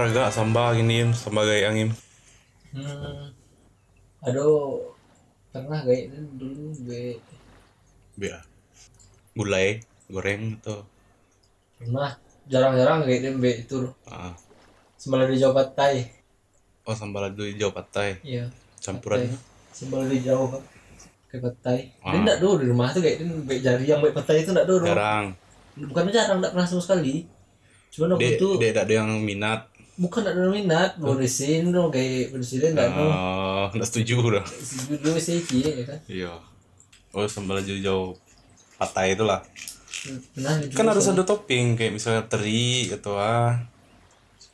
teraga sambal gini sambal gaya angin. Hmm. aduh pernah kayak dulu gue biar gulai goreng atau pernah jarang-jarang kayak dembe itu. Ah. Sembal di Jawa Thai oh sambal lado hijau patai. Iya campuran. Thai. sembal di Jawa kayak petai Ah. dia enggak dulu di rumah tuh kayak dia baik jari yang baik petai itu enggak dulu. Jarang. Bukan jarang enggak pernah sama sekali. Cuma waktu dek itu dek ada yang minat bukan ada minat mau bersihin dong kayak bersihin enggak mau oh nggak setuju udah dulu sih ya kan? Iya. Oh sambal lado hijau patai itulah. Pernah kan harus ada topping kayak misalnya teri atau ah.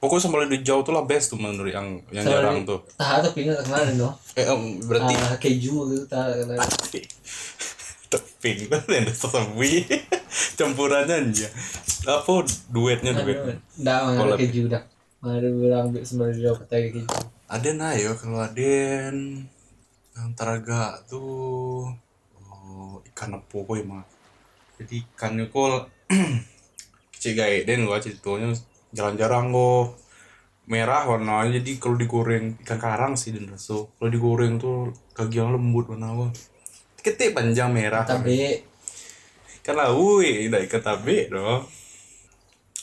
Pokoknya sambal hijau tuh lah best tuh menurut yang yang Sambal jarang tuh. tahan tapi enggak kemarin dong? Eh em, berarti ah, keju gitu tak topping kan yang sabui campurannya aja apa duetnya duet? ada keju dah ada bilang Jawa petai keju ada nah ya kalau aden. Yang teraga tuh oh, ikan apa kok emang jadi ikannya kok kecil gaya den gua ceritanya. Jarang-jarang kok merah warnanya jadi kalau digoreng ikan karang sih dan raso kalau digoreng tuh kaki yang lembut warna apa ketik panjang merah. Tapi kan lah udah ikan tabe dong.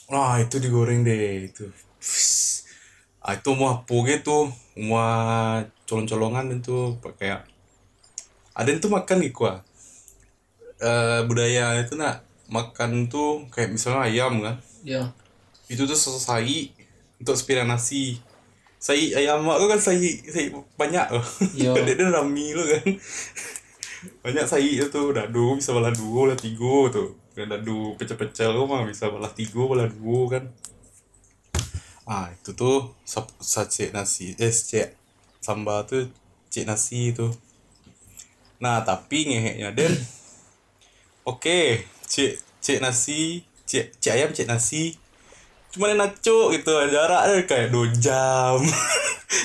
Wah itu digoreng deh itu. Ah itu mau apa gitu mau colong-colongan itu pakai ada itu makan gitu ah. Eh budaya itu nak makan tuh kayak misalnya ayam kan? Ya. Itu tuh selesai untuk sepiring nasi. Sai ayam mak kan sai sai banyak loh. Yo. dia dia rami lo kan. Banyak sai itu dadu bisa balah dua balah tiga tuh kan dadu pecel-pecel lo mah bisa balah tiga balah dua kan ah itu tuh sacek nasi eh cek sambal tuh cek nasi itu. Nah tapi ngeheknya den. Oke cek cek nasi cek cek ayam cek nasi. Cuma yang naco gitu. Jaraknya kayak dua jam.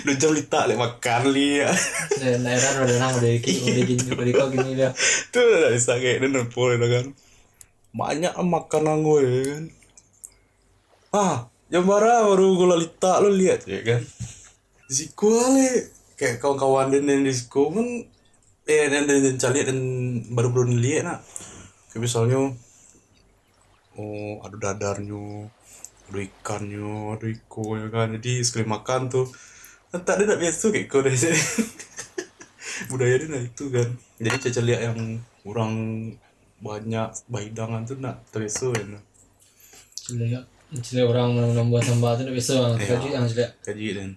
Dua jam litak lek makan li ya dan daerah udah nang udah gini udah gini udah kau gini dia tuh udah bisa kayak dan nepol itu kan. Banyak makanan gue ya kan. Ah yang bara baru gue litak lo lihat ya kan? Di siku ale kayak kawan-kawan dan yang di siku kan eh dan dan dan cari dan baru baru lihat nak. Kayak misalnya oh ada dadarnya ada ikannya ada iko ya kan? Jadi sekali makan tuh tak ada tak biasa kayak kau dari sini budaya dia nah itu kan. Jadi caca lihat yang orang banyak bahidangan tuh nak terbiasa ya nah. Cile orang membuat sambal itu biasa Iya. kaji yang cile kaji dan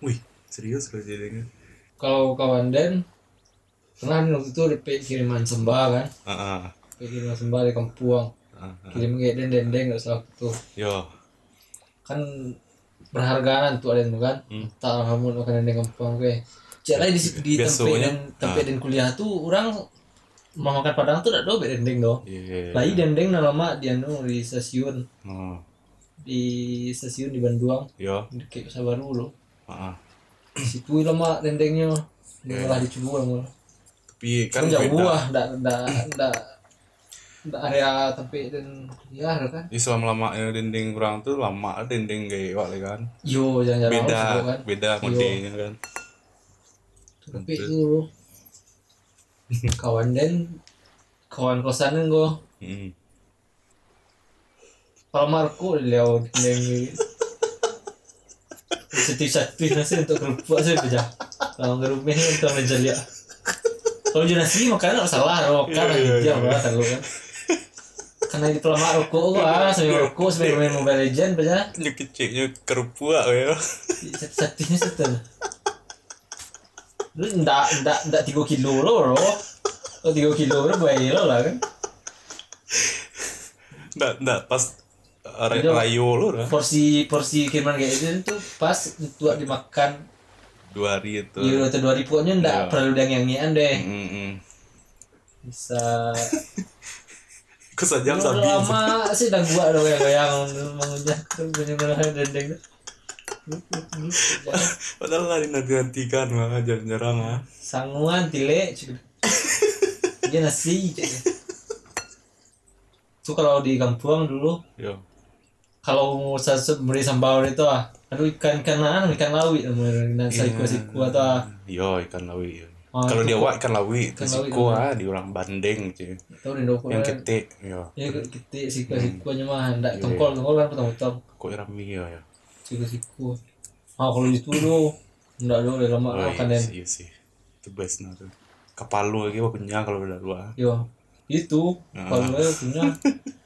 wih serius kalau jadi kan? Kalau kawan Den pernah waktu itu DP kiriman sembah kan? Ah ah. DP kiriman sembah di kampung ah ah. kirim kayak Den Den Den nggak salah tuh yo. Kan berhargaan tuh ada kan? Hmm. tak kamu makan Den kampung gue lagi di di tempat dan tempat dan kuliah tuh orang mau makan padang tuh tidak do dendeng do iya lagi dendeng nama dia di stasiun oh di stasiun di Bandung yo di kayak Pasar baru loh. Ah ah. situ lama dendengnya di malah dicoba malah tapi kan jauh beda. ah ndak ndak ndak ndak area tempe dan ya kan. Di selama lamanya dendeng orang tuh lama dendeng kayak wak kan. Yo jangan jangan beda kan. beda modelnya kan. Tapi itu kawan dan kawan kosan gue hmm. Kalau Marco lewat dendeng setiap-setiap nasi untuk kerupuk sih aja kalau ngerumeh untuk menjelia kalau jadi nasi makanya nggak salah dia iya. banget aku kan. Karena itu lama rokok gua sambil rokok sambil main mobile legend aja nyuk kecilnya kerupuk ya setiapnya satu lu ndak ndak ndak tiga kilo lo kalau tiga kilo lo bayar lo lah kan. Nggak nggak pas Iya. rayo lo dah porsi porsi kiriman kayak gitu tuh pas untuk dimakan. Dua hari itu. Euro atau dua ribuannya ndak Iya. perlu yang nyanyian deh. Mm -mm. bisa. Kesajam sabi. lama sih udah gua dong yang goyang mengunyah bener-bener dendeng. Padahal lari nanti nantikan mah jarang-jarang ah. Sanguan tile cuy dia nasi tuh kalau di kampung dulu. Yo kalau mau satu beli sambal itu ah aduh ikan ikan anu ikan lawi namanya siku siku atau Yo ikan lawi. yo. Ah, Kalau dia wak ikan lawi, ikan siko ah di orang Bandeng doko Yang kan ketik, yo. ya kita siku siku aja mah ndak tongkol tongkol kan potong potong Kok rami yo ya. siku siku ah kalau itu tuh ndak ada udah lama Oh, makan iya, dan sih, iya sih. Itu best nah tuh. Kapalu lagi wah punya kalau udah dua. yo itu Ah. kalau punya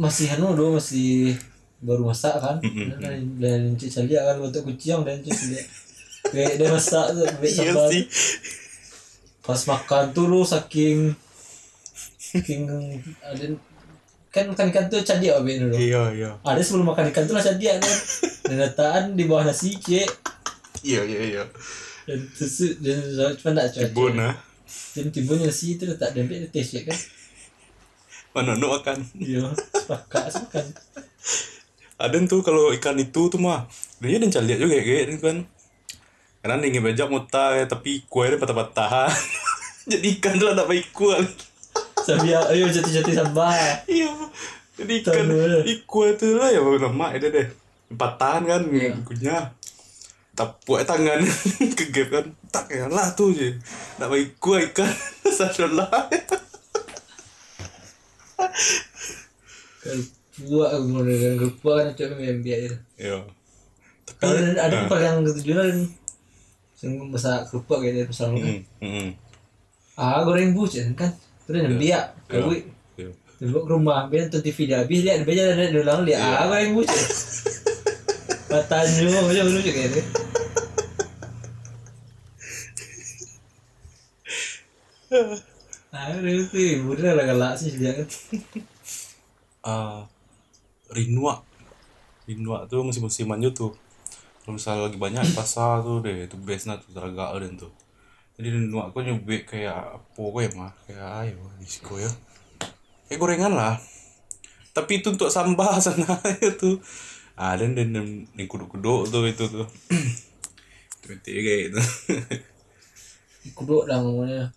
masih anu dong masih baru masak kan dan dan cici lihat kan untuk kucing dan cici lihat kayak dia masak tuh pakai Iya sih. pas makan tuh lu saking saking ada kan makan ikan tuh cadia abe dulu Iya iya. ada sebelum makan ikan tuh lah cadia kan dan dataan di bawah nasi cek Iya iya iya. dan susu dan cuma tak cocok Bon ah. dan timbulnya nasi itu letak dempet di tes kan Mana nu makan. iya sepakat sepakat Ada tuh kalau ikan itu tuh mah dia dan lihat juga kayak gitu kan. Karena dia ngibajak muta ya, tapi kue dia patah-patah. Jadi ikan tuh ada baik kue. sambil ayo jati-jati sambal Iya. Jadi ikan kue tuh lah ya lemak itu deh. Patahan kan kunyah. Tapuk tangan kegep kan tak ya lah tuh je nak bagi kue ikan salah Mau dengan gepua kan cuma biar itu. Iya. Kalau ada ada pun yang ketujuan yang masak kerupuk kayak dia pesan kan. Hmm, hmm. Ah goreng bucin kan. Terus yang. Iya. Terus ke rumah biar nonton TV dah habis lihat beja ada di ulang dia. Ah goreng bucin. Patanju macam lucu kayak dia. Ah, itu bener lah galak sih. Ah, rinua rinua tuh musim-musim manju tuh. Kalau misalnya lagi banyak pasar tuh deh itu best tuh teraga dan tuh. Jadi rinua aku nyubik kayak apa gue ya mah kayak ayo disco ya. Kayak gorengan lah. Tapi itu untuk sambal sana itu ah dan dan dan yang kuduk-kuduk tuh itu tuh. Itu itu kayak gitu. Kuduk dah namanya.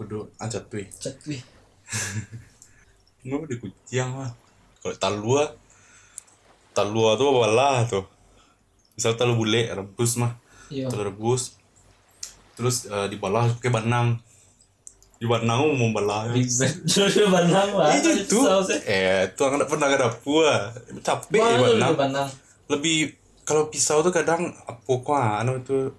Kuduk ancat tuh Cat wih. nggak di kucing mah kalau talua talua tuh apa lah tuh misal talu bule rebus mah Iya. talu rebus terus eh, dibalah pakai banang di banang mau balah. Sudah banang lah. itu tuh Saus, eh. itu nggak pernah ada pua capek lu banang? lebih kalau pisau tuh kadang apa kok anu itu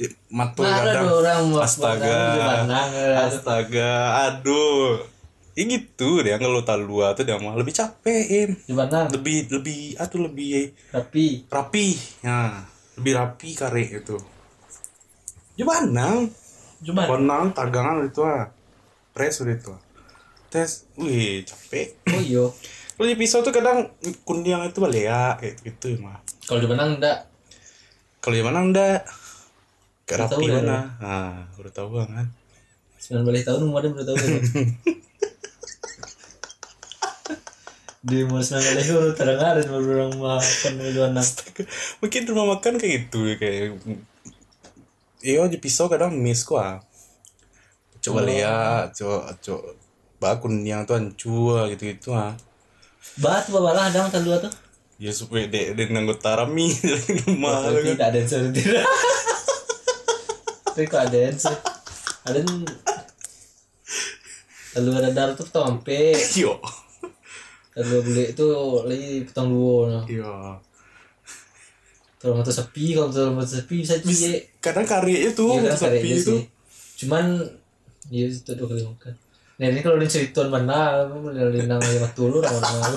di matu ada kadang orang astaga ada. astaga aduh. Ini gitu dia kalau talua tuh dia mah lebih capek im. Di banang. lebih lebih atuh lebih Tapi rapi ya. Lebih rapi kare itu. Ya banang cuma banang tagangan itu ah. Press udah itu. Ah. tes wih capek. Oh iyo. kalau di pisau tuh kadang kundiang itu balik ya kayak gitu mah Kalau di banang enggak. kalau di mana enggak rapi dah, mana ah udah tahu kan Sembilan belas tahun umur ada berapa tahun? Di umur sembilan belas itu terdengar baru orang makan di banang. mungkin rumah makan kayak gitu kayak iya di pisau kadang miss ah coba lihat coba coba bakun yang tuh ancua gitu gitu ah Bat babalah ada yang dua tuh. ya supaya dek dek nanggut tarami di rumah tidak ada tidak. Tapi kok ada yang sih? Ada yang Lalu ada darah tuh ampe. yo Lalu beli itu lagi potong dua. Nah. yo Kalau mata sepi, kalau kalau mata sepi bisa cie. kadang kari itu Iya sapi karyanya itu sih. Cuman ya itu dua kali makan. Nah ini kalau diceritakan mana, dari nang lima tulu orang orang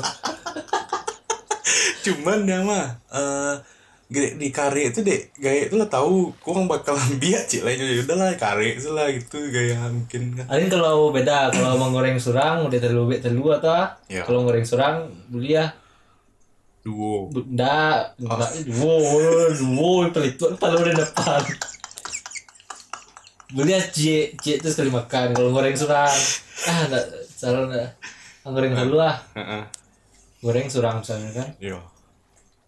cuman dia mah gede di kari itu dek gaya itu lah tahu kok orang bakal biak cik lah ya udah lah kari itu lah gitu gaya mungkin kan Ada kalau beda, kalau mau goreng surang udah terlalu terlalu atau Iya. kalau goreng surang beli ya duo Enggak, enggak, duo, duo, pelituan paling udah depan. Beli ya cie, cie itu sekali makan. Kalau goreng surang, ah salah enggak. Ang goreng dulu ah, Heeh. goreng surang misalnya kan. Iya.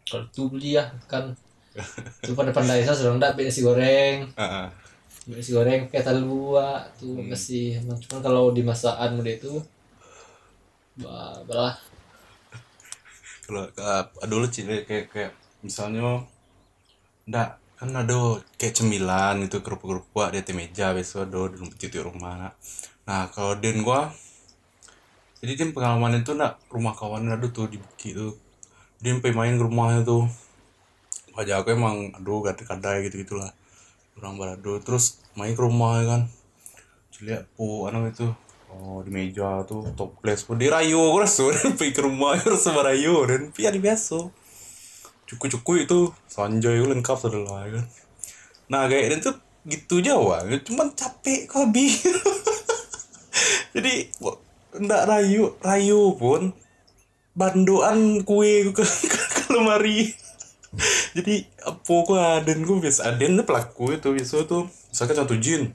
Kalau tuh beli ya kan, tuh pada pandai saya surang enggak beli nasi goreng, Heeh. beli nasi goreng kayak talua tuh masih. Cuman kalau dimasakan udah itu, bah, belah. Kalau uh, dulu cik kayak kayak misalnya ndak kan ada kayak cemilan itu kerupuk-kerupuk di atas meja besok ada di rumah titik rumah nah kalau den gua jadi dia pengalaman itu nak rumah kawan ada tuh di Bukit tuh dia sampai main ke rumahnya tuh. Wajah aku emang aduh kadai gitu gitulah orang berado terus main ke rumah kan. Lihat po anak itu oh di meja tuh toples pun dirayu aku rasa pergi ke rumah rasa berayu dan pian biasa. Cukup-cukup itu sanjay itu lengkap adalah kan. Nah kayak dan tuh gitu jawa cuman capek kok jadi ndak rayu rayu pun bandoan kue ke, ke, ke lemari. Jadi apa gua aden gua biasa aden tuh pelaku itu biasa tuh misalkan contoh jin.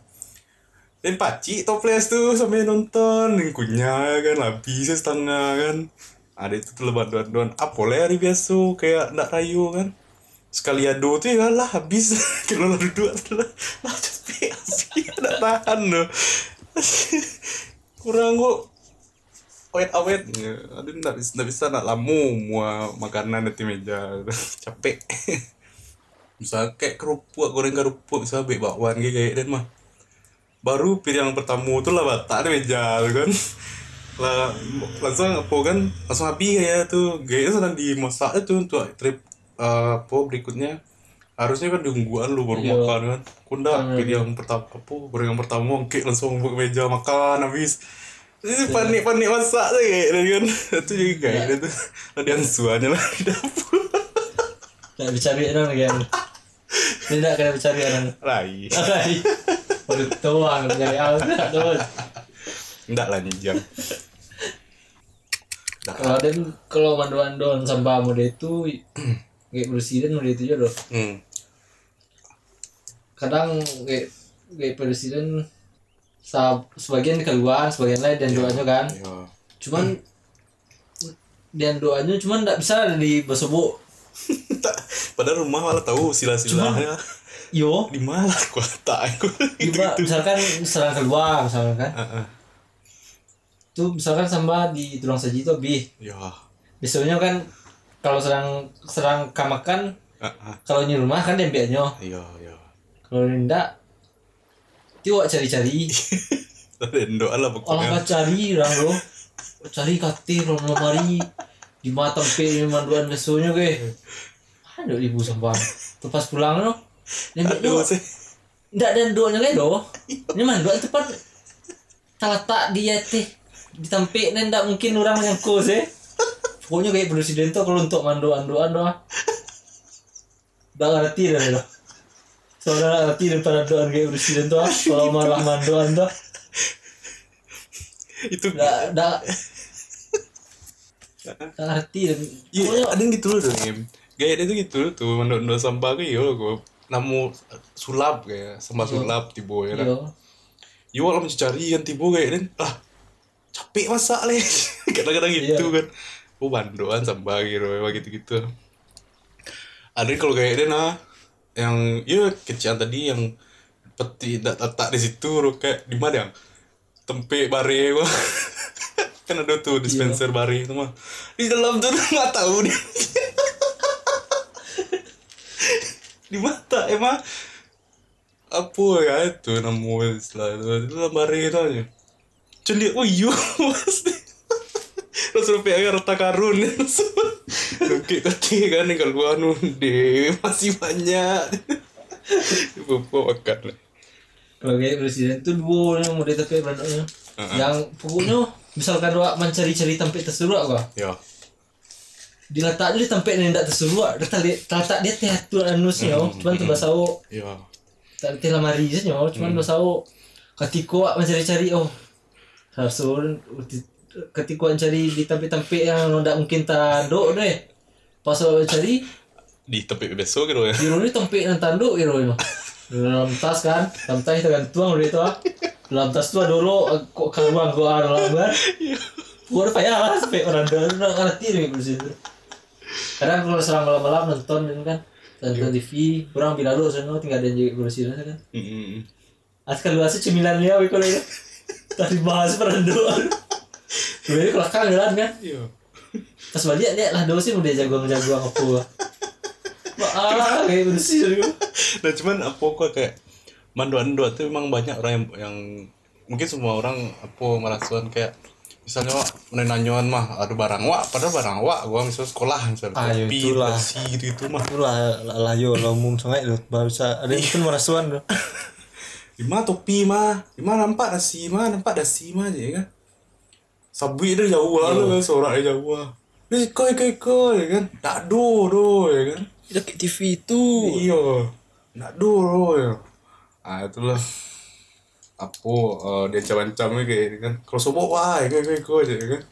Dan paci toples tuh sampai nonton. Yang kunyah kan habis setengah kan. Ada itu tuh lebat doan doan apa lah hari biasa kayak ndak rayu kan. Sekali ado tuh ya lah habis. Kalau lah duduk lah lah capek asli ndak tahan loh kurang kok awet awet ada ndak bisa ndak bisa nak lamu mua makanan di meja. Capek. Misal kayak kerupuk goreng kerupuk bisa bek bakwan kayak kayak dan mah. Baru piring pertama tuh lah batak di meja kan. Lah langsung apa kan langsung habis ya tuh. Kayaknya sedang dimasak itu untuk trip uh, apa berikutnya. Harusnya kan diungguan lu baru Iya. makan kan. Kunda Hmm. pilih yang pertama apa goreng yang pertama oke langsung buka meja makan habis ini panik panik masak tuh kayak kan. Itu juga kayak gitu ada ansuannya lah di dapur. Nak bercari orang lagi yang Tidak kena bercari orang. Lagi Alai Waduh tuang tuh enggak lah jam Kalau ada Kalau manduan-manduan Sampah muda itu Kayak presiden muda itu juga doh hmm. Kadang Kayak Kayak presiden Sebagian keluar Sebagian lain dan doanya kan. ya Cuman Dan doanya cuman nggak bisa ada di Basobo. Tak, padahal rumah malah tahu sila-silanya. Yo. Di mana gua? Tak aku gitu Coba misalkan serang keluar misalkan kan. Heeh. Tuh misalkan sama di tulang saji itu bi ya Biasanya kan kalau serang serang kamakan Heeh. kalau di rumah kan dembiannya iya iya. Kalau ndak itu wak cari-cari lah olah pokoknya cari orang lo cari katir lo lemari. Di mata tempe manduan besoknya ke? Ada ibu sampai pas pulang lo dembiannya sih. Ndak dan doanya kan do ini manduan kan tak dia teh di tempe dan ndak mungkin orang nyangkut sih. Pokoknya kayak presiden tuh kalau untuk manduan doan doa Udah ngerti dah lo Soalnya ngerti daripada doan kayak presiden tuh ah. Kalau malah manduan tuh. Itu Udah Udah ngerti dan iya Pokoknya ada yang gitu loh dong Im. gaya dia tuh gitu tuh mandor sampah ke yo gua namu sulap kayak sama sulap tibo ya kan. Iya. Yo kalau mencari kan tibo kayak dan ah capek masak leh kadang-kadang gitu Iya. kan. Oh bandoan sampah gitu gitu gitu ada kalau kayak dia nah yang ya kecian tadi yang peti tak tak di situ kayak di mana yang tempe bare gua kan ada tuh dispenser bare itu mah. Di dalam tuh nggak tahu dia di mata emang apa ya itu namu istilah itu itu dalam bare itu aja. Celik oh iya pasti langsung pengen rata karun oke kaki kan kalau gua anu deh masih banyak Bapak makan Kalau kayak presiden tuh dua yang mau tapi bentuknya Yang pokoknya Misalkan doa mencari-cari tempat terseru apa ya diletak di tempat yang tidak terseru letak dia letak dia teh tu anusnya cuman tu basau ya tak teh lamari je nyo cuman ketika awak mencari-cari oh harus ketika cari di tempat-tempat yang tidak mungkin tanduk deh pas awak cari di tempat besok gitu ya Hero ni tempat yang tanduk hero ni dalam tas kan dalam tas kita tuang dulu itu ah. Dalam tas tu ada dulu kok keluar gua dalam kan gua ada payah lah sampai orang dah nak ngerti ni di situ. Kadang kalau serang malam-malam nonton kan kan. Nonton TV kurang bila lu sana tinggal ada juga kursi kan. Mm-mm. Askal luasa cemilan dia wih kalau ini tadi bahas peranduan Sebenarnya kelakang jalan kan? Iya. Pas balik lihat lah dosen udah jagoan-jagoan apa ah kayak bersih gitu nah cuman apa kok kayak mandu-ando tuh memang banyak orang yang, yang mungkin semua orang apa merasuan kayak misalnya wak menanyawan mah ada barang wak padahal barang wak gua misalnya sekolah misalnya Ah, ya kopi itulah. nasi gitu gitu mah. Itulah lah, lah yo lah umum sangat lo bisa ada yang pun merasuan lo di mana topi mah di mana nampak nasi mah nampak nasi mah aja ya kan dia jauh lah Iya. kan jauh lah Nih koi koi koi ya kan tak do do ya kan dekat TV itu Iya. Nak dulu ya. Ah itulah. Apa uh, dia cancam-cancam kayak kan. Kalau sobok wah kayak kayak kau je kan.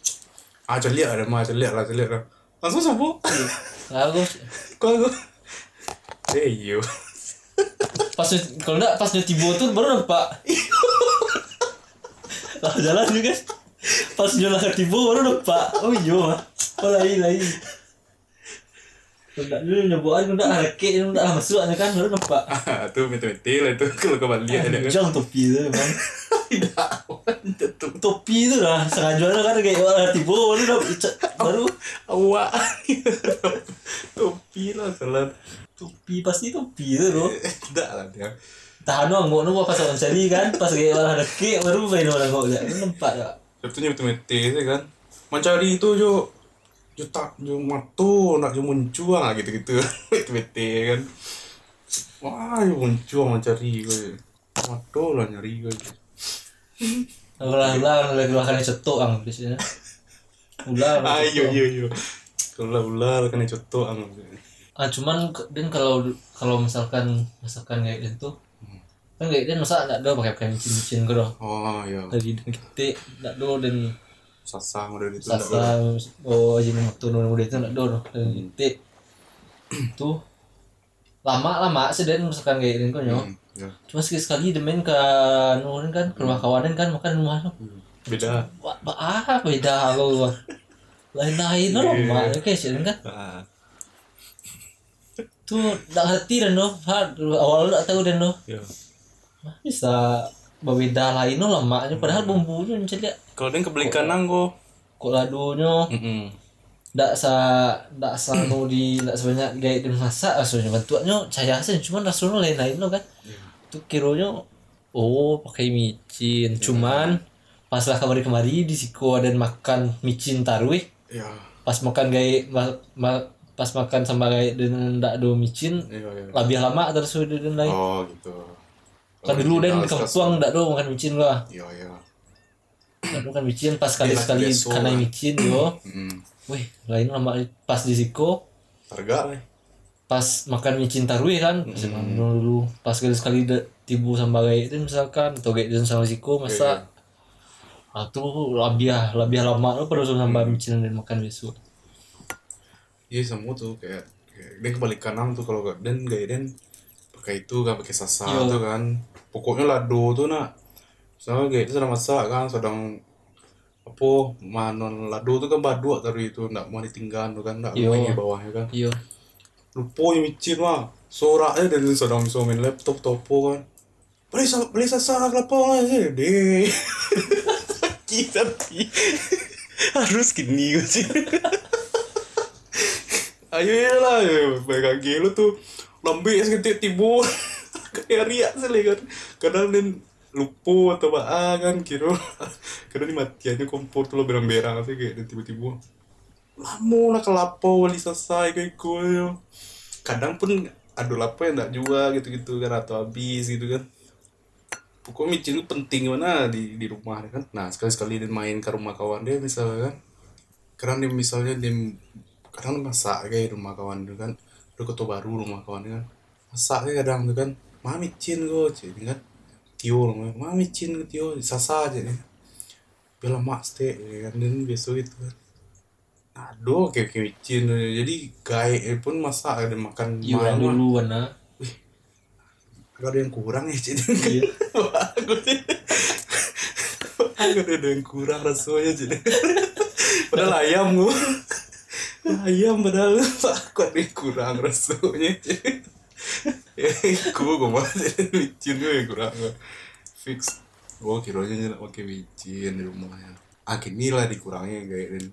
Ah celik ada mah celik lah celik lah. Langsung sobok. aku Kau aku. Eh yo. pas kalau enggak pas dia tiba tuh baru nampak lah jalan juga pas lah tiba baru nampak oh iya mah oh lain lain Enggak dulu nyoboan enggak harake enggak masuk aja kan baru nampak Ah tu mete-mete lah tu kalau kau balik ada kan. Jangan topi tu memang Tidak. Topi tu lah Sengaja lah kan Kayak orang tiba Baru Baru awak. Topi lah salah. Topi pasti topi tu tu Tidak lah dia. Tahan orang Ngok nombor pas orang cari kan Pas kayak orang ada kek Baru main orang ngok je Nampak tak Sebetulnya mete-mete je kan. Mencari tu jo jo tak jo matu nak jo muncul lah gitu-gitu. Mete-mete kan. Wah, jo muncul mencari gue. Matu lah nyari gue. Ulang-ulang Lagi makan cetok ang Biasanya Ulang Ayo yo yo. Kalau ular kan contoh ang. ah, Cuman Dan kalau Kalau misalkan Misalkan kayak gitu Kan kayak dia masa tak ada pakai pakai micin-micin ke dah Oh iya. Dari dan kita Tak ada dan Sasang udah itu. Sasa Oh jadi motor muda itu tak ada dah Dan kita Tuh Lama-lama Sedang misalkan kayak gitu nyo Hmm, ya. Cuma sekali-sekali demen ke Nurin kan ke rumah kawanan kan makan rumah tu. Beda. Ah beda kau. Lain-lain lah rumah okay, sih kan. Ah. Tu tak hati dan. Ha, awal tak tahu dan no. Ya. Bisa berbeda lain no lemaknya padahal bumbunya macam dia. Kalau dia kebeli kanang kok. Kok ladonya tak sa tak sa no di tak sebanyak gaya dan masak asalnya bentuknya cahaya asin cuma rasanya lain-lain no kan. Tu kironya oh pakai micin cuman pas lah kemari-kemari di siko ada makan micin tarwih Ya. pas makan gaya ma, ma- pas makan sama gaya dengan ndak do micin Iya iya. lebih lama terus dan lain Oh gitu. Kan dulu dan kampung ndak do makan micin gua. Iya iya. ndak makan micin pas Dia sekali karena lah. micin yo. Wih lain lama pas di siko Harga? Lah. pas makan micin tarwih kan masih dulu pas sekali sekali tibu sama gaya itu misalkan. Atau gaya dan sama siko masa ah tuh lebih lebih lama lo pada sama Hmm. micin dan makan besok. Iya semua tuh kayak, kayak dia kebalik kanan tuh kalau gak dan gaya dan pakai itu kan pakai sasa Iya. tuh kan. Pokoknya lado tuh nak soalnya kayak itu sedang masak kan sedang apa manon lado tuh kan badu tadi itu ndak mau ditinggal tuh kan ndak Iya. mau di bawahnya kan. Iya. Lupa yang micin mah soraknya dan sedang bisa main laptop topo kan. Beli beli sasa kelapa aja deh. Sakit tapi harus gini sih. Ayo ya lah ya kaki lu tuh lembek seketik tibu kayak riak sekali kan. Kadang dan lupa atau apa kan kira. Kadang matiannya kompor tuh lo berang-berang sih kayak dan tiba-tiba lama lah kelapa wali selesai kayak gue kadang pun ada lapa yang tak jual gitu-gitu kan atau habis gitu kan. Pokoknya micin penting mana di di rumah kan. Nah sekali-sekali dia main ke rumah kawan dia misalnya kan. Karena dia misalnya dia kadang masak kayak rumah kawan dia kan udah kota baru rumah kawan dia kan. Masak kayak kadang tuh kan. Mah micin gue jadi kan. Tio mah micin ke tio sasa aja nih bilang mak steak ya kan. Dan besok gitu kan. Aduh kayak kayak micin jadi gaya pun masak ada makan iya mah. dulu warna Gak ada yang kurang ya jadi iya. Gak ada yang kurang rasanya jadi padahal ayam gua ayam padahal. Aku ada yang kurang rasanya? Ya gua gua mau jadi micin gue yang kurang. Fix. Gua kiranya nyenak pakai micin di rumahnya. Akhirnya lah dikurangnya kayak dan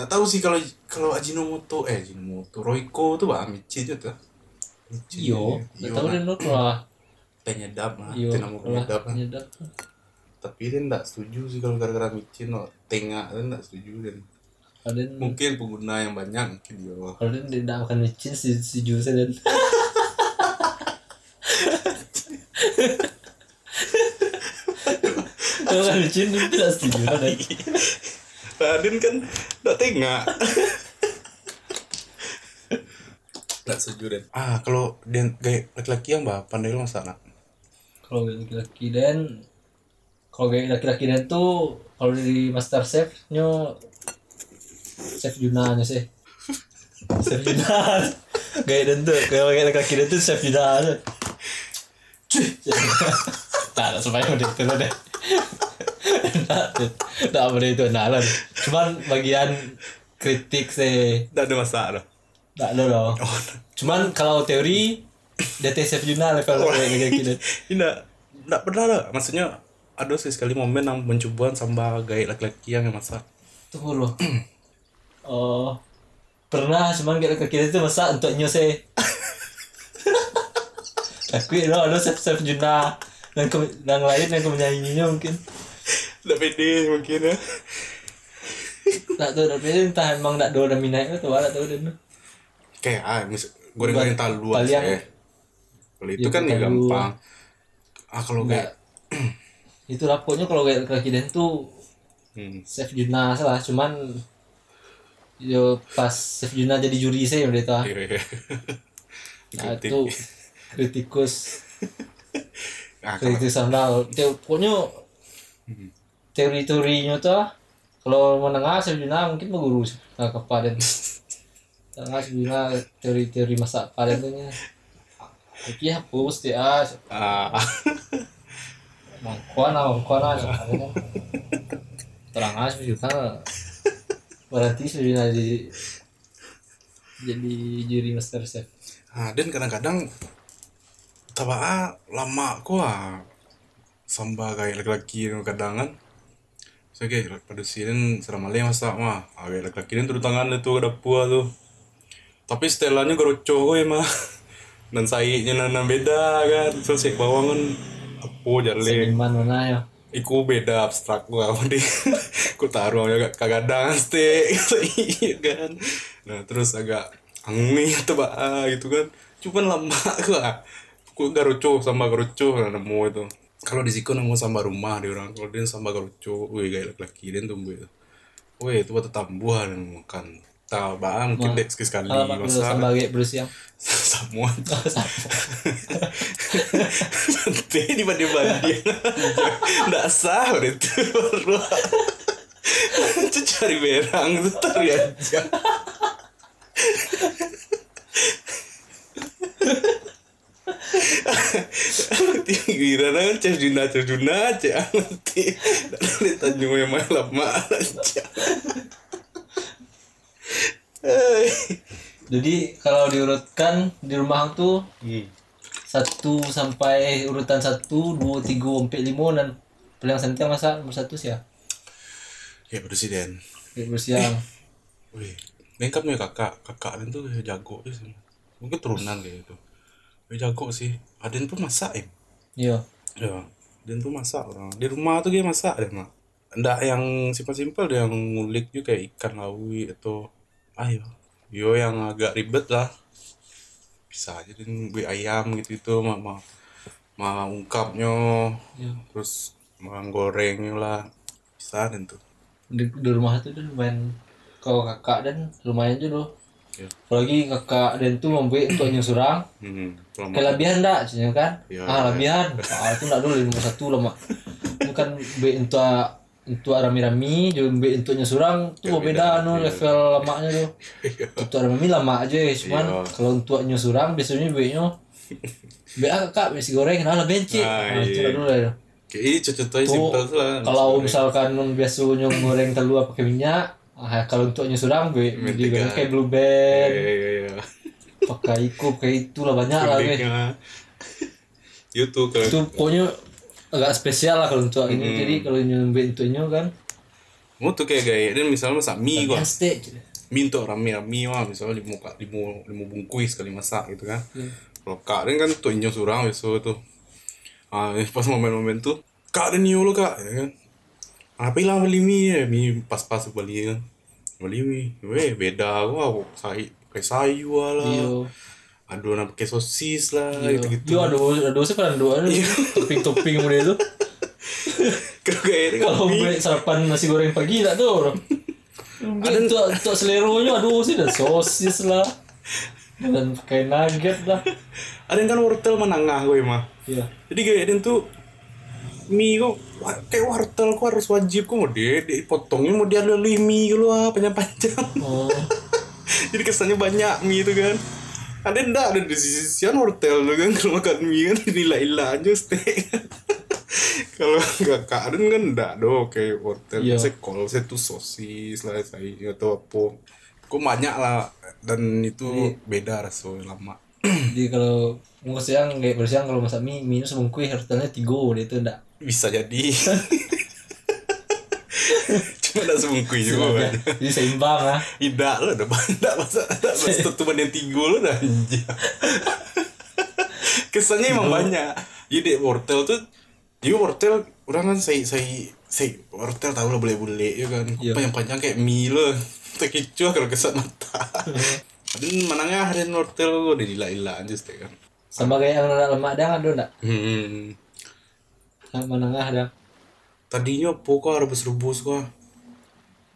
Nggak tahu sih kalau kalau Ajinomoto eh Ajinomoto Royco tuh bah micin itu tuh iyo. nggak tahu dan lo lah teh nyedap lah iyo teh namu lah tapi dia nggak setuju sih kalau gara-gara micin no. Tengah dia nggak setuju dan ada mungkin pengguna yang banyak mungkin dia kalau dia tidak makan micin si si juice dan kalau kan micin dia tidak setuju kan Raden kan nggak tengah. Nggak setuju dan ah kalau dia gaya laki-laki yang bah pandai lo masak nak? Kalau laki-laki dan kalau gaya laki-laki dan tuh kalau di master chef nyo chef Juna nya sih. Chef Juna gaya dan tuh kalau gaya laki-laki dan tuh chef Juna aja cuy. Tak ada supaya udah itu deh. Tak apa itu nah lah. Cuman bagian kritik sih. Nggak ada masak loh tak ada dong oh cuman kalau teori dia teh chef Juna level laki-laki dan tidak nggak pernah lah maksudnya ada sih sekali momen yang mencobaan sama gaya laki-laki yang masak. Tunggu loh. Oh, pernah cuman kita kira itu masak untuk nyose. Tapi lo lo chef chef Juna. Dan ke- yang lain yang menyanyinya mungkin. Nggak pede mungkin ya. Tak tahu tapi entah emang tak ada dan minat itu tak tahu dan kayak ah mis goreng-goreng talu aja ya. Kalau itu kan ya talu. gampang ah kalau kayak itu rapotnya kalau kayak kaki dan tuh hmm. chef Juna salah cuman yo pas chef Juna jadi juri saya udah tahu iya, iya. nah itu kritikus. Ah kalau kritik sandal Teo- pokoknya teori-teorinya tuh kalau menengah sebenarnya mungkin berguru nah, ke paden tengah sebenarnya teori-teori masak paden tuh nya Iki hapus dia ah. Mangkuan mangkuan sebenarnya. terang aja juga berarti sebenarnya jadi jadi juri master chef. Ah dan kadang-kadang tabaa lama kok ah samba kayak laki-laki kadang kan. Kayak pada sini serama leh masak mah. Ah, kayak laki-laki ini turun tangan itu ke dapur tuh. Tapi setelannya geroco kok ya mah. Dan sayanya nana beda kan. Selesai bawang kan apa jalan seniman mana ya? Iku beda abstrak gua dia. Ku taruh agak kagadang steak iya kan. Nah, terus agak angin atau ah gitu kan. Cuman lama gua. Ku garuco sama garuco nah, nemu itu. Kalau di Ziko nemu sama rumah di orang. Kalau dia sama garuco, wih gaya laki-laki dia tumbuh itu. Wih, itu buat tambuhan yang makan. Tahu bang, mungkin dek sekali sekali masalah. sebagai berusia Semua. Nanti dibanding banding Nggak sah udah itu Itu cari berang itu tari aja Giliran kan Cek Juna aja Nanti Nanti Tanjung yang main lama aja Eh. Jadi kalau diurutkan di rumah tuh Hmm. satu sampai urutan satu, dua, tiga, empat, lima dan paling santai masa nomor satu sih ya. Ya presiden Kayak bersiang. Wih, lengkap nih kakak. Kakak Aden tuh jago sih. Mungkin turunan kayak gitu. Dia jago sih. Aden tuh masak ya. Iya. Ya, Aden tuh masak orang. Di rumah tuh dia masak deh mah. Nggak yang simpel-simpel dia yang ngulik juga kayak ikan lawi atau ayo. Yo yang agak ribet lah. Bisa aja dan beli ayam gitu itu mah mah ungkapnya Iya. terus mah gorengnya lah bisa dan tuh Di, di rumah tuh dan main kalau kakak dan lumayan juga loh. ya Apalagi kakak dan tuh membuat untuk nyusurang. hmm, selama Kelebihan enggak, cina kan? Iya, ah, iya. lebihan. Ah, itu enggak dulu nomor satu lama. Bukan be untuk untuk rami-rami, juga be untuk nyusurang tuh Iya, beda beda, anu iya. level lamanya tuh. Untuk rami lama aja, cuman Iya. kalau untuk nyusurang biasanya be nya be ah, kakak besi goreng nah lebih benci. Ah, Nah, itu iya. enggak dulu ya. Kayak ini contohnya simpel tuh lah. Kalau misalkan nun biasanya goreng telur pakai minyak, ah, kalau untuk nyusurang be digoreng kayak blue band, Iya, iya, iya. pakai iku kayak itu lah banyak lah be. Itu kalau itu pokoknya agak spesial lah kalau untuk ini Hmm. jadi kalau nyampe intunya kan mau tuh kayak gaya dan misalnya masak mie gua. Mie untuk rame rame mah misalnya lima lima lima bungkus sekali masak gitu kan. kalau kak kan tuh inyo surang besok tuh ah pas momen-momen tuh kak Den yo lo kak ya kan apa hilang beli mie ya mie pas-pas beli kan beli mie weh beda gua say kayak sayu lah Iyo. aduan pakai sosis lah Iyo. gitu gitu Yo aduh aduh sih kan aduh aduh topping-topping model itu. kalau dengan Kalau beli sarapan nasi goreng pagi tak tuh. Ada tuh tuh seleronya aduh sih dan sosis lah. Dan pakai nugget lah. ada yang kan wortel menengah gue mah Iya. jadi kayak tuh mie kok kayak wortel kok harus wajib kok mau dia dipotongnya mau dia leli mie gitu lah panjang-panjang Oh. jadi kesannya banyak mie itu kan ada ndak ada di sisi sisian wortel tuh kan kalau makan mie kan ilah-ilah aja steak kalau nggak karen kan ndak do kayak wortel Iya. biasa kol saya tuh sosis lah saya atau apa kok banyak lah dan itu beda rasanya lama. Jadi kalau mau siang kayak bersiang kalau masak mie itu sebungkus harusnya tiga dia itu enggak. bisa jadi. Cuma ada semungkui juga. Kan Jadi. Seimbang lah. tidak lo udah banyak masa ada mas tutupan yang tiga lo dah kesannya emang banyak. Jadi wortel tuh jadi wortel orang kan saya saya saya wortel tahu lah boleh boleh ya kan. Iya. panjang panjang kayak mie lo terkecoh kalau kesan mata ada manangnya ada wortel lo udah gila-gila aja sih kan Sama kayak yang anak lemak ada ada enggak? hmm. Yang menengah ada. tadinya pokok rebus-rebus gua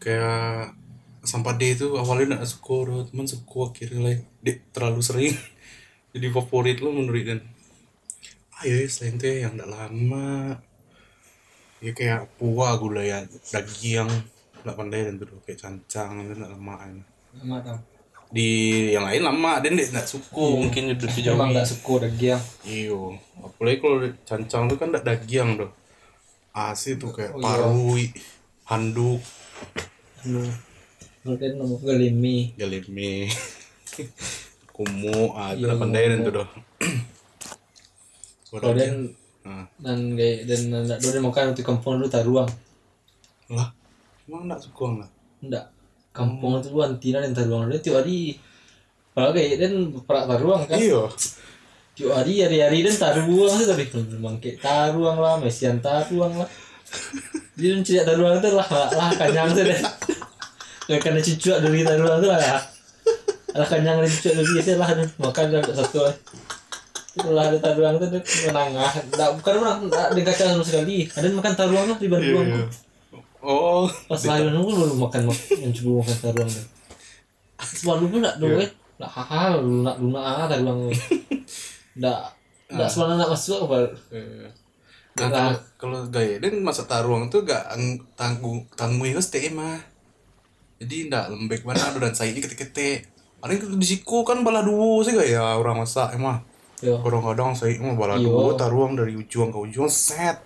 kayak sampah D itu awalnya gak suka teman suka akhirnya lah terlalu sering jadi favorit lo menurut dan ayo selain itu yang gak lama ya kayak puah gula ya daging gak pandai dan tuh kayak cancang itu gak lama kan. Lemak tau. di yang lain lama dan dek gak suka mungkin udah sejauh Emang ini enggak suka daging. iyo apalagi kalau cancang tuh kan gak daging tuh asli tuh kayak Oh, iya. parui handuk Anu. Mungkin nomor kelimi. galimi kumu ah itu Iya, pandai dan tuh doh Kalau dan ah dan kayak dan enggak do makan untuk kampung dulu taruang. lah emang gak suka lah Enggak. Kampung itu lu antina dan taruang dia tiap hari. Kayak dan perak taruang kan. iya Tiap hari hari-hari dan taruang sih tapi memang kayak taruang lah, mesian taruang lah. Dia dan cerita taruang itu lah lah, kanyang tuh deh. Kayak karena cucu dari taruang tuh lah. Lah kanyang dari cucu dari biasa lah makan dan satu lah. Itulah ada taruang tuh menangah. Enggak bukan orang enggak ada kacang sama sekali. Ada makan taruang lah di Bandung. Iya oh Pas lahir nunggu lu makan yang coba makan taruang deh. Sebelum pun nak doa, nak hal lu nak lunak ah taruang. Ndak ndak sebelum nak masuk apa? Eh, Nah, kalau gaya dan masa taruang tuh gak ang- tanggung tanggung itu stay mah. Jadi ndak lembek mana dan saya ini ketek-ketek. Paling di siku kan bala duo sih gaya orang masak emang. Yo. Kadang-kadang saya mah bala Iya. duo taruang dari ujung ke ujung set.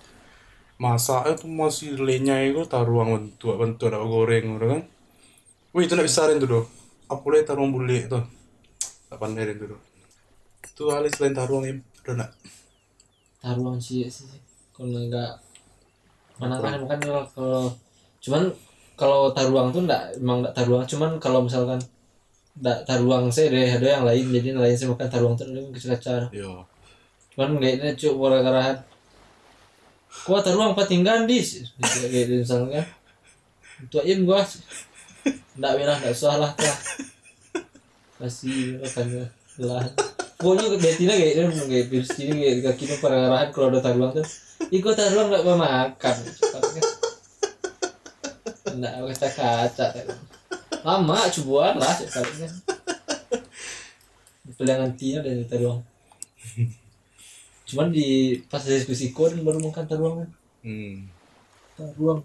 Masaknya tuh masih lenyai itu taruang bentuk bentuk ada goreng udah kan. Wih itu ndak bisa tuh doh. Apalagi taruang bule tuh. Tak pandai itu doh. Itu alis selain taruang ya. Udah nak. Taruang sih sih. Kalau enggak mana kan makan kalau kalau cuman kalau taruang tuh enggak emang enggak taruang cuman kalau misalkan enggak taruang saya deh ada yang lain jadi yang lain saya makan taruang tuh yang kecil-kecil Yo. cuman kayaknya cuk karahan gua taruang patinggan dis. Gitu misalnya kan im gua. Ndak ndak usah lah tah. Kasih makan lah. Pokoknya betina kayak ini kayak virus ini kayak kaki ini para karahan kalau ada taruang tuh. Ikut taruang nggak mau makan. Ndak kaca-kaca lama coba lah sekarang pilihan tina dan taruang cuman di pas diskusi kon baru makan taruang kan Hmm. taruang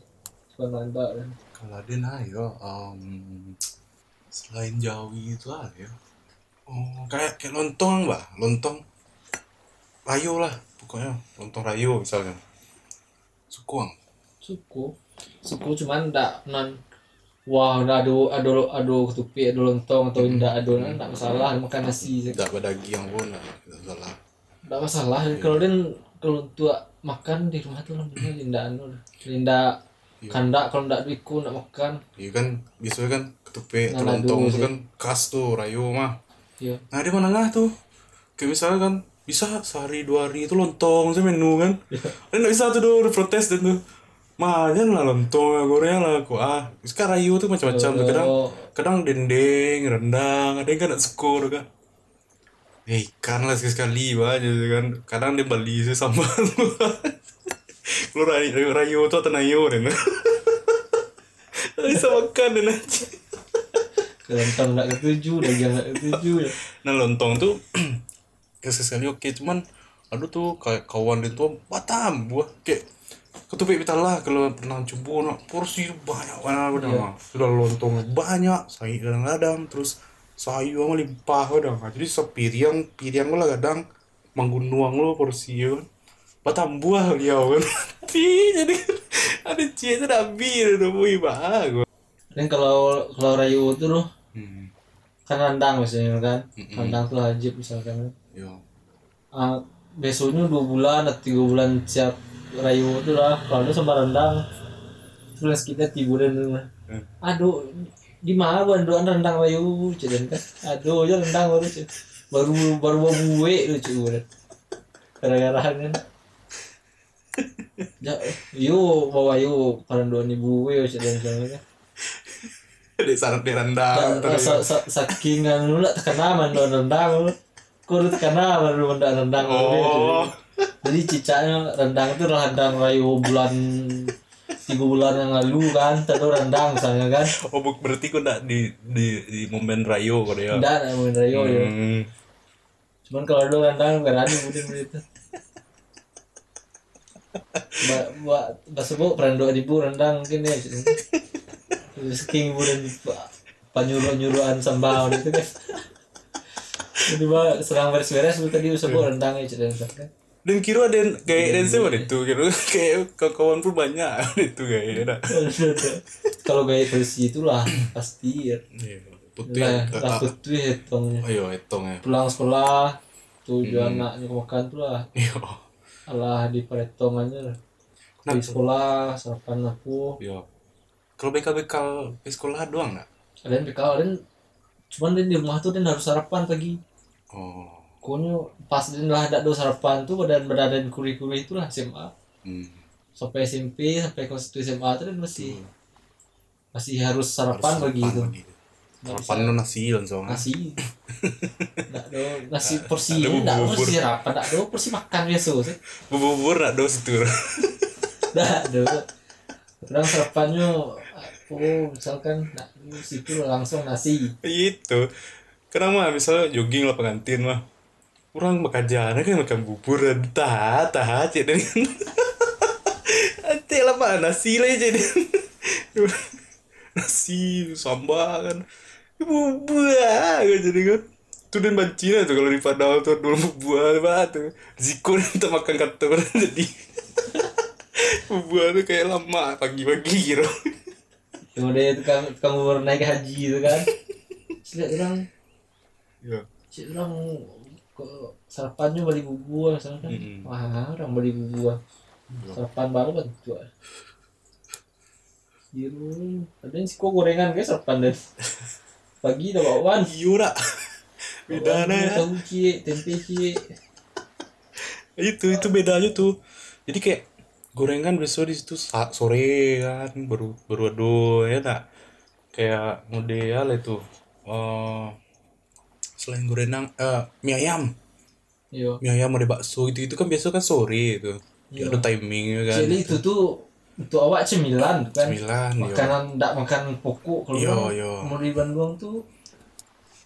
suka nanda kan Kalau ada nah ya, um, selain Jawi itu ada ya. Oh, kayak kayak lontong mbak, lontong rayo lah, pokoknya lontong rayo misalnya. Sukuang. suku suku cuman ndak nan wah ndak ado ado ado ketupi ado lontong atau ndak ado kan ndak masalah makan nasi Tidak ada daging pun, nah, tidak ndak masalah. Kalau den kalau tua makan di rumah tuh namanya linda anu linda kandak kalau ndak duitku nak makan. Iya kan, biasanya kan lontong aduh, itu sih. kan khas tuh rayo mah. iya. Nah di mana tuh? kayak misalnya kan bisa sehari dua hari itu lontong saya menu kan. Dan nggak bisa tuh dulu protes dan tuh. Majan lah lontong goreng lah aku ah. Sekarang rayu tuh macam-macam tuh kadang kadang dendeng rendang ada yang kan nak sukur kan Eh, ikan lah sekali-sekali bah gitu kan. Kadang dia beli saya sambal kalau rayu, rayu tuh atau nayo dan bisa makan dan aja Kelentang nggak ketujuh, daging nggak ketujuh. Nah lontong tuh ya sekali oke cuman aduh tuh kayak kawan itu batam buah. Kayak ketupik kita lah kalau pernah coba nak. Porsi banyak banget udah mah. sudah lontong banyak sayur kadang-kadang terus sayur mah limpah udah mah. jadi sepiriang piriang lah kadang. Manggunuang lo porsi ya kan batam buah liau kan jadi ada cie itu dah bir udah bui bagus Dan kalau kalau rayu itu loh hmm. kan rendang misalnya kan, rendang tuh wajib misalkan. yo Ah, besoknya dua bulan atau tiga bulan siap rayu itu lah. Kalau ada sama rendang terus kita tiburan dulu Hmm. aduh di mana gua doan rendang rayu cuman kan. Aduh ya rendang baru cuy. baru baru bawa buwe lu cuy gara-gara kan. Ya yuk bawa yuk pada doan ibu buwe cuman kan di sana di Dan rendang saking anu lah tekan aman doan rendang lu. Tekan aman lu rendang rendang lu, oh. Jadi cicaknya rendang itu rendang rayu bulan tiga bulan yang lalu kan, tadi rendang misalnya kan. Oh, buk- berarti kau nggak di di di momen rayo kau ya? Tidak main rayu ya. Hmm. Cuman kalau ada rendang berani budin begitu. Mbak mbak mbak sebut perando ibu rendang mungkin ya. Terus king budin panyuruh nyuruhan sambal gitu kan. Jadi mbak serang beres-beres tadi sebut rendang ya cerita kan. Dan kira ada yang- kayak dan saya ada itu kira kayak kawan pun banyak itu kayak ada. Kalau gaya bersih itulah pasti ya. Iya. Lah, lah ah, putih hitungnya. Ayo hitung ya. Pulang sekolah tujuan anaknya makan tuh lah Iya. alah di perhitungannya lah. Di sekolah sarapan aku Iya. Kalau bekal-bekal di sekolah doang nggak? ada yang bekal ada cuman di rumah tuh dia harus sarapan pagi Oh. Pokoknya pas lah ada do sarapan tuh badan badan kuri-kuri itulah SMA Hmm. sampai SMP sampai kelas 1 SMA tuh dia masih masih harus sarapan Harus pagi itu sarapan lo nasi langsung. nasi nggak do nasi porsi nggak bubur. porsi sarapan nggak do porsi makan biasa sih Bubur nak dos itu. nggak do orang sarapannya oh misalkan do situ langsung nasi Itu. Kenapa misalnya jogging lah pengantin mah. Orang bekerja kan makan bubur dan tah tah cek dan Ate lah pak. Nasi lah jadi nasi sambal kan. Bubur ah kan jadi kan. Tu dan banci lah tu kalau di Padang tu dulu bubur apa tu zikun makan kantor jadi. Bubur tu kayak lama pagi-pagi kira yang udah tukang tukang bubur naik haji itu kan. Lihat orang. Ya cik orang kok sarapannya beli bubur misalkan Mm-mm. wah orang beli bubur sarapan baru kan tuh Biru, ada yang sih kok gorengan guys sarapan deh. Pagi dah bakwan Yura beda ya. Tahu cie tempe cie itu itu bedanya tuh. Jadi kayak gorengan besok di situ sore kan baru baru aduh ya tak? Kayak model itu. Eh selain gorengan eh mie ayam yo mie ayam ada bakso itu itu kan biasa kan sore itu Iya. ada timing ya kan jadi itu tuh untuk awak cemilan kan Cemilan, makanan ndak makan pokok kalau Yo, yo. mau di Bandung tuh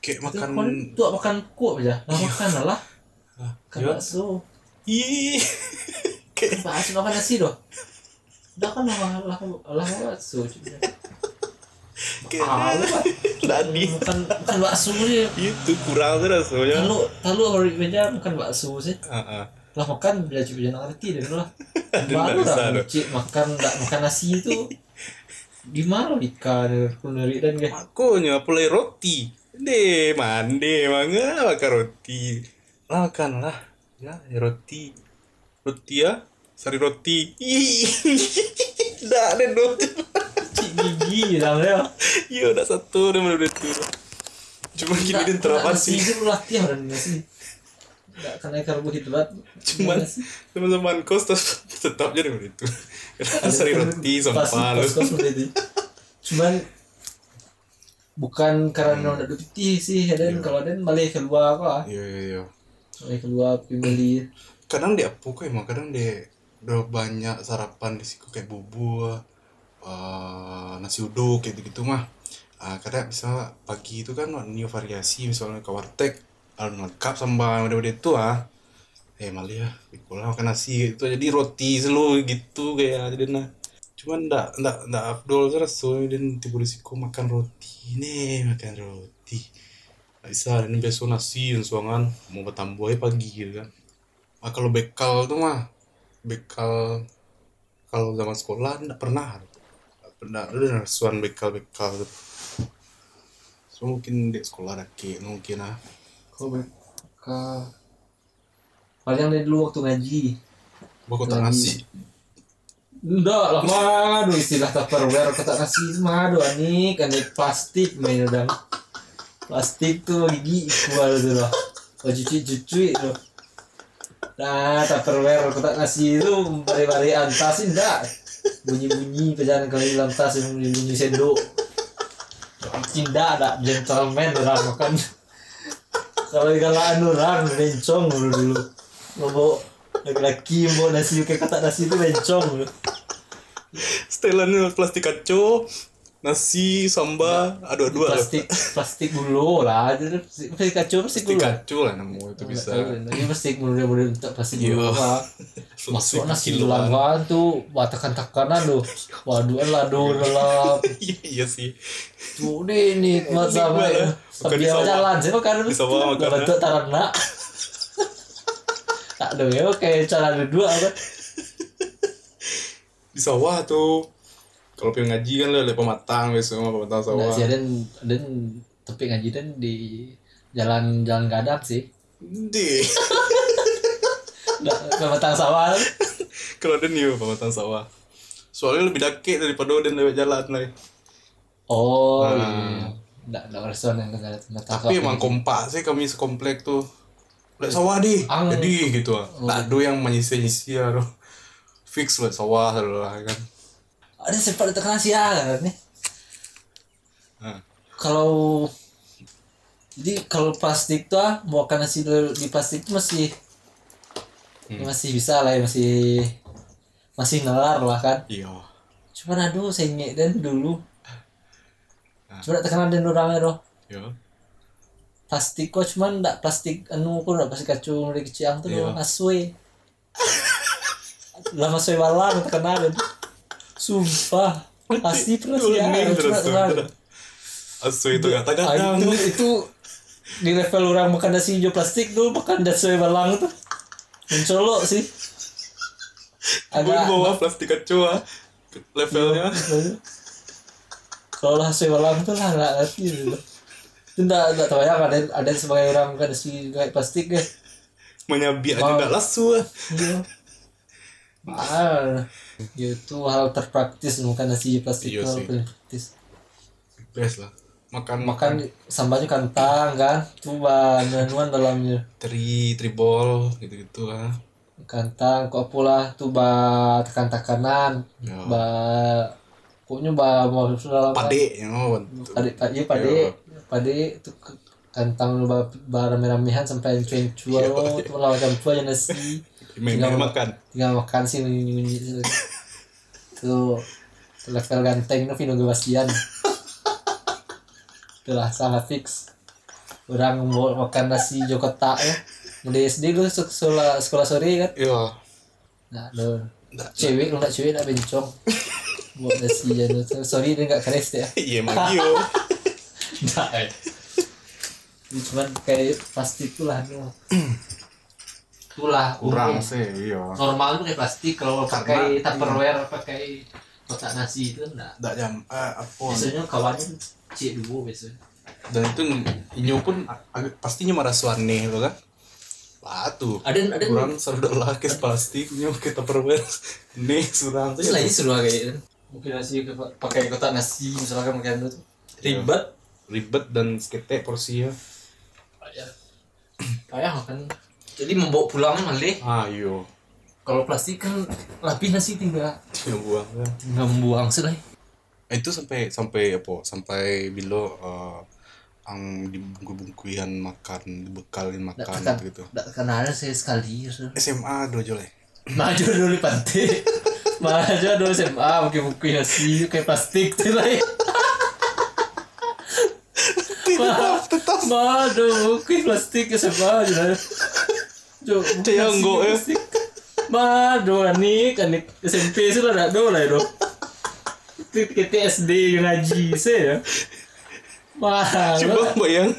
kayak itu makan kan tuh makan pokok aja lah makan lah Ah, kan bakso ih kayak bakso makan nasi doh udah kan lah lah lah bakso cuy kayak ah lu kan tadi makan makan bakso sih itu kurang rasanya lalu lalu hari meja makan bakso sih ah ah. lah makan cuy jangan ngerti deh lah baru lah cik makan nggak makan nasi itu gimana ikan kuliner dan kayak Makanya pulai roti. Deh, mande mangga makan roti. Lah makan lah. Ya, ya roti. Roti ya, sari roti. Ih, Dah ada dong. Sampai Iya, udah satu udah udah itu. Cuma gini dan terapan nasi sih. itu latihan dan nasi nggak kena karbohidrat Cuman sih? teman-teman kos terus tetap jadi begitu. Karena sari roti Pas- sampah lu. pas-pas seperti itu. cuman bukan karena hmm. udah putih sih dan kalau dan malah keluar apa Iya iya iya. malah keluar pembeli Kadang dia apa kok emang kadang dia udah banyak sarapan di situ kayak bubur, eh, nasi uduk kayak gitu mah. Ah, kadang misalnya pagi itu kan new variasi misalnya ke warteg ada lengkap sambal udah itu ah. Eh malah ya pulang makan nasi gitu jadi roti selalu gitu kayak jadi nah. Cuman ndak ndak ndak afdol terus dan tiba siku makan roti nih makan roti. Bisa ini besok nasi dan suangan mau bertambah aja pagi gitu kan. Ah, kalau bekal tuh mah bekal kalau zaman sekolah ndak pernah pernah udah suan bekal bekal tuh so mungkin di sekolah kayak mungkin ah kalau ke paling dari dulu waktu ngaji. Bawa kotak nasi Enggak lah mah, aduh istilah tupperware kotak nasi itu mah aduh anik, anik plastik main udah plastik tuh gigi keluar tuh loh, oh cuci cuci tuh. Nah tupperware kotak nasi itu bari-bari antas enggak, bunyi-bunyi perjalanan kali dalam tas yang bunyi-bunyi sendok. Tidak ada gentleman orang makan. Kalau galaan orang bencong dulu dulu. Ngobo laki-laki mau nasi kayak kata nasi itu bencong dulu. setelannya plastik kaco nasi sambal aduh dua plastik plastik dulu lah. Plastik kacau plastik kaco lah. nemu itu bisa. ini plastik dulu dia boleh untuk plastik dulu Iya. apa. Masuk nasi langgan tuh batakan takanan tuh waduh lah do lelap iya sih. Tuh deh nikmat sama ya. Sawah. jalan sih makan ya. bentuk tarana. Tak ada ya kayak cara dua apa di sawah tuh kalau pengen ngaji kan lo lihat pematang biasa sama pematang Nah, sawah sih dan dan tapi ngaji dan di jalan jalan gadap sih. Di. Nggak, pematang sawah. Kalau ada nih pematang sawah. Soalnya lebih dake daripada udah lewat jalan lah Oh, Nah. iya. Nggak, nggak restoran yang kena tapi emang kompak sih kami sekomplek tuh. Lihat sawah di. Jadi gitu ah. Tak ada yang menyisir nyisir aduh. Fix lihat sawah lah kan ada sempat tekan nasi ya kan nih. Nah. Kalau jadi kalau plastik tuh ah, mau nasi dulu di plastik tuh masih masih bisa lah ya masih masih nalar lah kan. iya Cuman aduh saya dan dulu. Nah. Coba tekan dan orangnya doh. iya Plastik kok cuman ndak plastik anu kok ndak plastik kacung dari keciang tuh Iya. doh aswe. maswe balang terkenal Sumpah. Pasti pernah sih ya. Terus terkenal. asu itu Ah, kata-kata itu itu di level orang makan nasi hijau plastik dulu makan nasi balang tuh. Mencolok sih. Agak bawa plastik kaco ah levelnya kalau nasi balang tuh lah nggak ngerti gitu. Itu nggak nggak tahu ya ada ada sebagai orang makan nasi kayak plastik deh menyabi aja nggak lasu. Ah iya. Ah itu hal terpraktis makan nasi Iya itu hal sih. paling praktis best lah makan makan sambalnya kentang kan tuh bahan dalamnya tri tribol gitu gitu ah kantang kok pula tuh ba tekan tekanan Ya. ba pokoknya ba mau dalam pade know bentuk. pade pade iya pade Ya. pade itu ke- kantang lu ba ba rame-ramehan sampai cuan Ya, cuan ya. tuh lawan campur aja nasi Tinggal- makan. Tinggal makan sih bunyi tuh tuh level ganteng itu Vino Sebastian. Itulah sangat fix. Orang mau makan nasi Jokota ya dari SD lu sek- sekolah sekolah sore kan? Iya. Nah, lo Nggak. cewek lu nggak cewek nggak bencong. Buat nasi lu. sorry dia nggak keres ya iya emang iyo nggak eh. Cuman kayak plastik tuh lah no. Itulah kurang sih iya. normal tuh kayak plastik kalau pakai tupperware pakai kotak nasi itu enggak. Nggak jam eh apa? Biasanya kawannya cek dulu biasanya dan itu inyo pun pastinya marah suane lo kan? Batu ada ada kurang seru lah kes plastik nyo kita perwer nih surang terus lagi seru kayak gitu mungkin nasi ke- pakai kotak nasi misalkan pakai itu. Tuh ribet. Ribet dan skete porsi ya. Payah. Payah makan Jadi membawa pulang malah. ah iyo Kalau plastik kan lebih nasi tinggal yang buang kan tinggal membuang sih lah. itu sampai sampai apa sampai bilo eh, ang dibungku-bungkuian makan dibekalin makan tekan, gitu tekan ada saya sekali. so. SMA dojo le Maju dulu pantai. Maju dulu SMA pakai buku nasi kayak plastik tuh lah. tetap tetap Madu, buku plastik SMA aja enggak, ya? plastik. Madu, anik, anik SMP sih lah dulu lah itu. Kita SD ngaji sih ya. Mahal. coba bayangin